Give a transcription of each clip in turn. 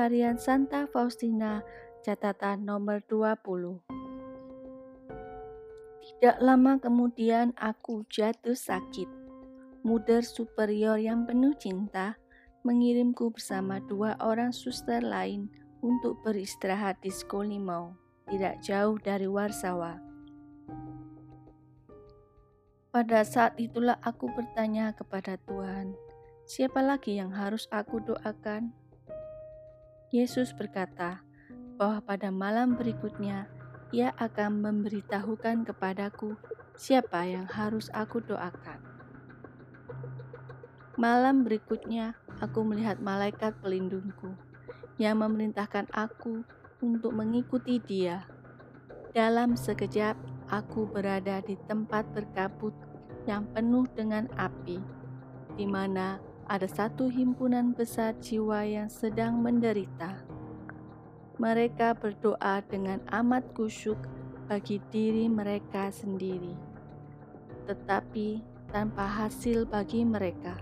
harian Santa Faustina, catatan nomor 20. Tidak lama kemudian aku jatuh sakit. Muder superior yang penuh cinta mengirimku bersama dua orang suster lain untuk beristirahat di Skolimau, tidak jauh dari Warsawa. Pada saat itulah aku bertanya kepada Tuhan, siapa lagi yang harus aku doakan? Yesus berkata bahwa pada malam berikutnya ia akan memberitahukan kepadaku siapa yang harus aku doakan. Malam berikutnya, aku melihat malaikat pelindungku yang memerintahkan aku untuk mengikuti dia. Dalam sekejap, aku berada di tempat berkabut yang penuh dengan api, di mana ada satu himpunan besar jiwa yang sedang menderita. Mereka berdoa dengan amat kusyuk bagi diri mereka sendiri, tetapi tanpa hasil bagi mereka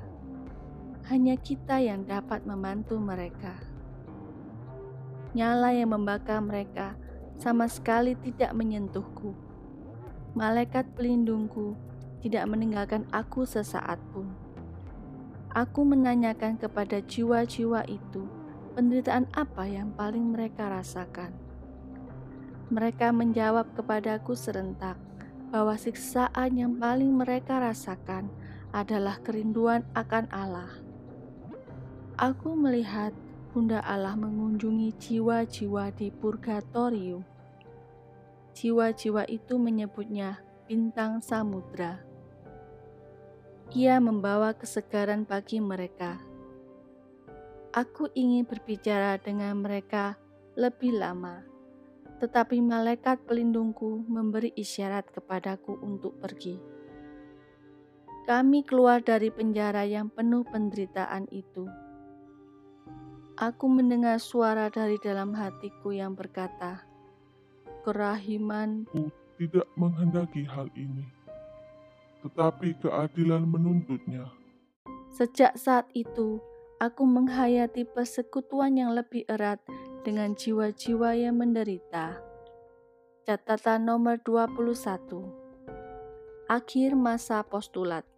hanya kita yang dapat membantu mereka. Nyala yang membakar mereka sama sekali tidak menyentuhku. Malaikat pelindungku tidak meninggalkan aku sesaat pun. Aku menanyakan kepada jiwa-jiwa itu penderitaan apa yang paling mereka rasakan. Mereka menjawab kepadaku serentak bahwa siksaan yang paling mereka rasakan adalah kerinduan akan Allah. Aku melihat Bunda Allah mengunjungi jiwa-jiwa di purgatorium. Jiwa-jiwa itu menyebutnya bintang samudra. Ia membawa kesegaran bagi mereka. Aku ingin berbicara dengan mereka lebih lama, tetapi malaikat pelindungku memberi isyarat kepadaku untuk pergi. Kami keluar dari penjara yang penuh penderitaan itu Aku mendengar suara dari dalam hatiku yang berkata, Kerahimanku tidak menghendaki hal ini, tetapi keadilan menuntutnya. Sejak saat itu, aku menghayati persekutuan yang lebih erat dengan jiwa-jiwa yang menderita. Catatan nomor 21 Akhir masa postulat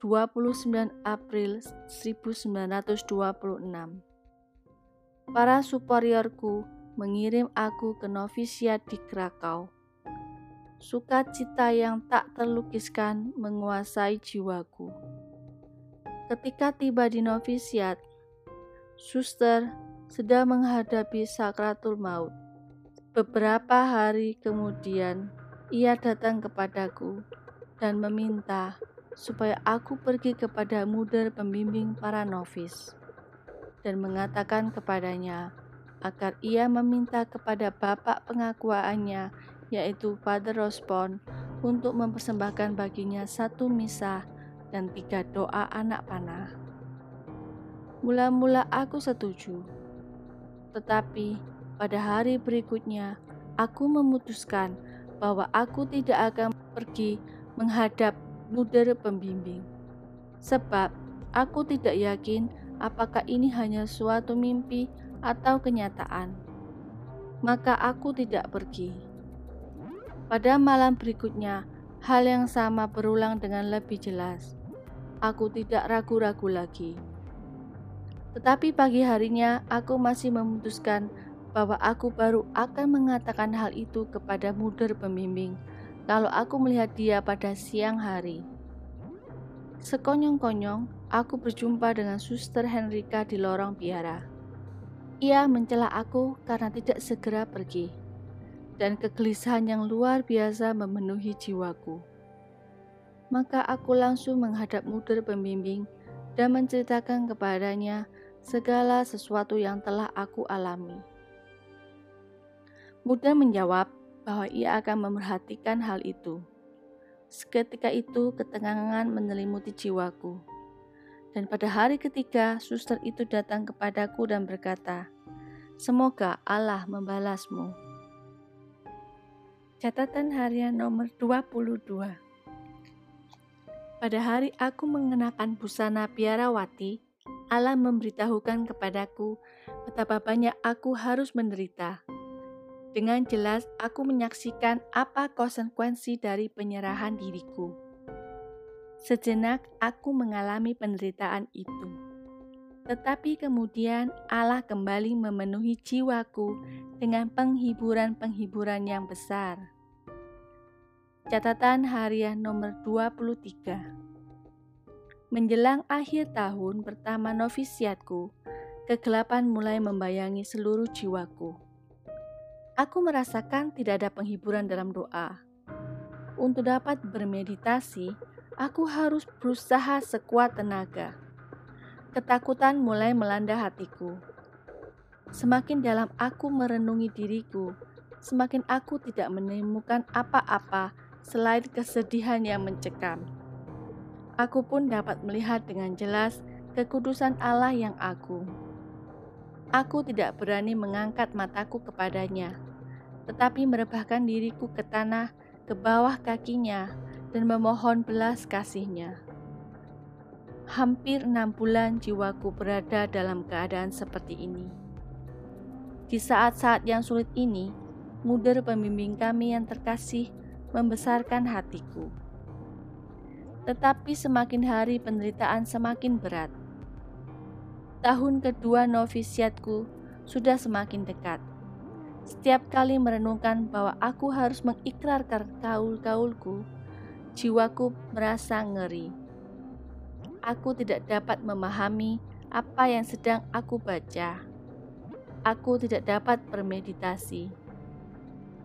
29 April 1926 para superiorku mengirim aku ke novisiat di Krakau. Sukacita yang tak terlukiskan menguasai jiwaku. Ketika tiba di novisiat, suster sedang menghadapi sakratul maut. Beberapa hari kemudian, ia datang kepadaku dan meminta supaya aku pergi kepada muder pembimbing para novis dan mengatakan kepadanya agar ia meminta kepada bapak pengakuannya, yaitu Father Rospon, untuk mempersembahkan baginya satu misa dan tiga doa anak panah. Mula-mula aku setuju, tetapi pada hari berikutnya aku memutuskan bahwa aku tidak akan pergi menghadap muder pembimbing, sebab aku tidak yakin apakah ini hanya suatu mimpi atau kenyataan. Maka aku tidak pergi. Pada malam berikutnya, hal yang sama berulang dengan lebih jelas. Aku tidak ragu-ragu lagi. Tetapi pagi harinya, aku masih memutuskan bahwa aku baru akan mengatakan hal itu kepada muder pembimbing kalau aku melihat dia pada siang hari. Sekonyong-konyong, aku berjumpa dengan suster Henrika di lorong biara. Ia mencela aku karena tidak segera pergi, dan kegelisahan yang luar biasa memenuhi jiwaku. Maka aku langsung menghadap mudir pembimbing dan menceritakan kepadanya segala sesuatu yang telah aku alami. Muda menjawab bahwa ia akan memerhatikan hal itu. Seketika itu ketegangan menyelimuti jiwaku. Dan pada hari ketiga, suster itu datang kepadaku dan berkata, Semoga Allah membalasmu. Catatan harian nomor 22 Pada hari aku mengenakan busana biarawati, Allah memberitahukan kepadaku betapa banyak aku harus menderita. Dengan jelas, aku menyaksikan apa konsekuensi dari penyerahan diriku. Sejenak, aku mengalami penderitaan itu, tetapi kemudian Allah kembali memenuhi jiwaku dengan penghiburan-penghiburan yang besar. Catatan harian nomor 23 Menjelang akhir tahun pertama novisiatku, kegelapan mulai membayangi seluruh jiwaku. Aku merasakan tidak ada penghiburan dalam doa. Untuk dapat bermeditasi, aku harus berusaha sekuat tenaga. Ketakutan mulai melanda hatiku. Semakin dalam aku merenungi diriku, semakin aku tidak menemukan apa-apa selain kesedihan yang mencekam. Aku pun dapat melihat dengan jelas kekudusan Allah yang agung. Aku tidak berani mengangkat mataku kepadanya, tetapi merebahkan diriku ke tanah, ke bawah kakinya, dan memohon belas kasihnya. Hampir enam bulan jiwaku berada dalam keadaan seperti ini. Di saat-saat yang sulit ini, muder pembimbing kami yang terkasih membesarkan hatiku. Tetapi semakin hari penderitaan semakin berat Tahun kedua novisiatku sudah semakin dekat. Setiap kali merenungkan bahwa aku harus mengikrarkan kaul-kaulku, jiwaku merasa ngeri. Aku tidak dapat memahami apa yang sedang aku baca. Aku tidak dapat bermeditasi.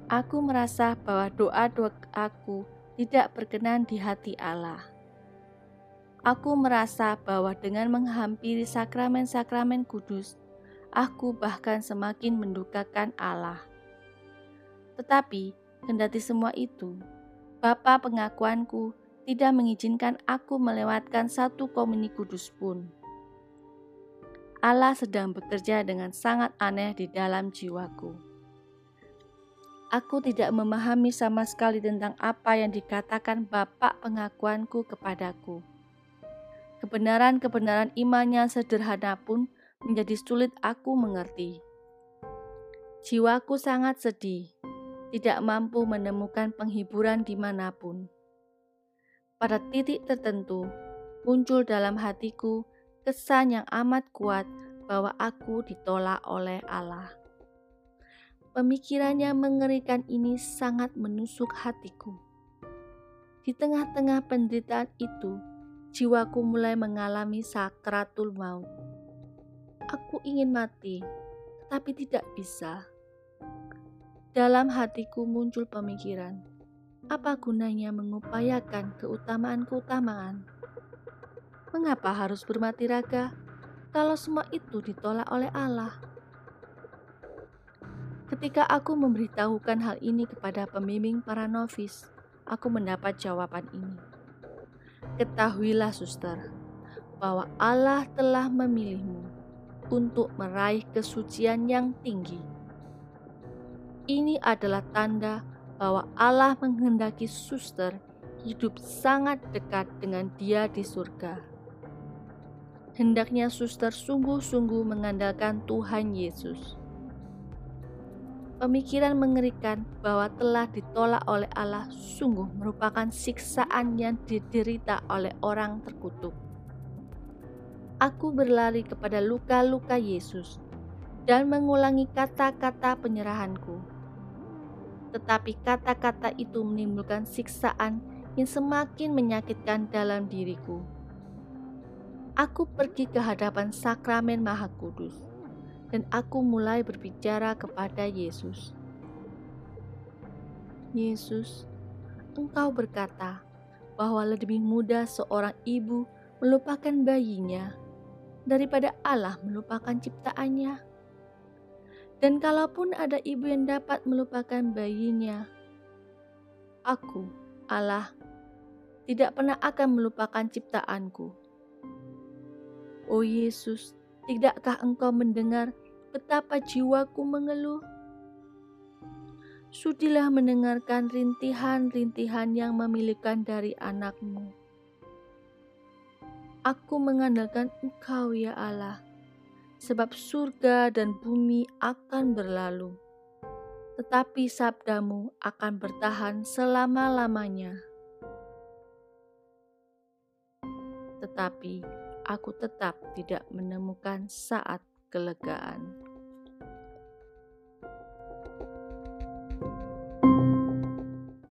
Aku merasa bahwa doa-doa aku tidak berkenan di hati Allah. Aku merasa bahwa dengan menghampiri sakramen-sakramen kudus, aku bahkan semakin mendukakan Allah. Tetapi, kendati semua itu, Bapa pengakuanku tidak mengizinkan aku melewatkan satu komuni kudus pun. Allah sedang bekerja dengan sangat aneh di dalam jiwaku. Aku tidak memahami sama sekali tentang apa yang dikatakan Bapak pengakuanku kepadaku Kebenaran-kebenaran imannya sederhana pun menjadi sulit aku mengerti. Jiwaku sangat sedih, tidak mampu menemukan penghiburan di mana pun. Pada titik tertentu, muncul dalam hatiku kesan yang amat kuat bahwa aku ditolak oleh Allah. Pemikiran yang mengerikan ini sangat menusuk hatiku. Di tengah-tengah penderitaan itu, jiwaku mulai mengalami sakratul maut. Aku ingin mati, tapi tidak bisa. Dalam hatiku muncul pemikiran, apa gunanya mengupayakan keutamaan-keutamaan? Mengapa harus bermati raga kalau semua itu ditolak oleh Allah? Ketika aku memberitahukan hal ini kepada pembimbing para novis, aku mendapat jawaban ini. Ketahuilah, suster, bahwa Allah telah memilihmu untuk meraih kesucian yang tinggi. Ini adalah tanda bahwa Allah menghendaki suster hidup sangat dekat dengan Dia di surga. Hendaknya suster sungguh-sungguh mengandalkan Tuhan Yesus Pemikiran mengerikan bahwa telah ditolak oleh Allah sungguh merupakan siksaan yang diderita oleh orang terkutuk. Aku berlari kepada luka-luka Yesus dan mengulangi kata-kata penyerahanku. Tetapi kata-kata itu menimbulkan siksaan yang semakin menyakitkan dalam diriku. Aku pergi ke hadapan sakramen Maha Kudus dan aku mulai berbicara kepada Yesus. Yesus, Engkau berkata bahwa lebih mudah seorang ibu melupakan bayinya daripada Allah melupakan ciptaannya. Dan kalaupun ada ibu yang dapat melupakan bayinya, aku, Allah, tidak pernah akan melupakan ciptaanku. Oh Yesus, tidakkah engkau mendengar betapa jiwaku mengeluh. Sudilah mendengarkan rintihan-rintihan yang memilihkan dari anakmu. Aku mengandalkan Engkau ya Allah. Sebab surga dan bumi akan berlalu, tetapi sabdamu akan bertahan selama-lamanya. Tetapi aku tetap tidak menemukan saat kelegaan.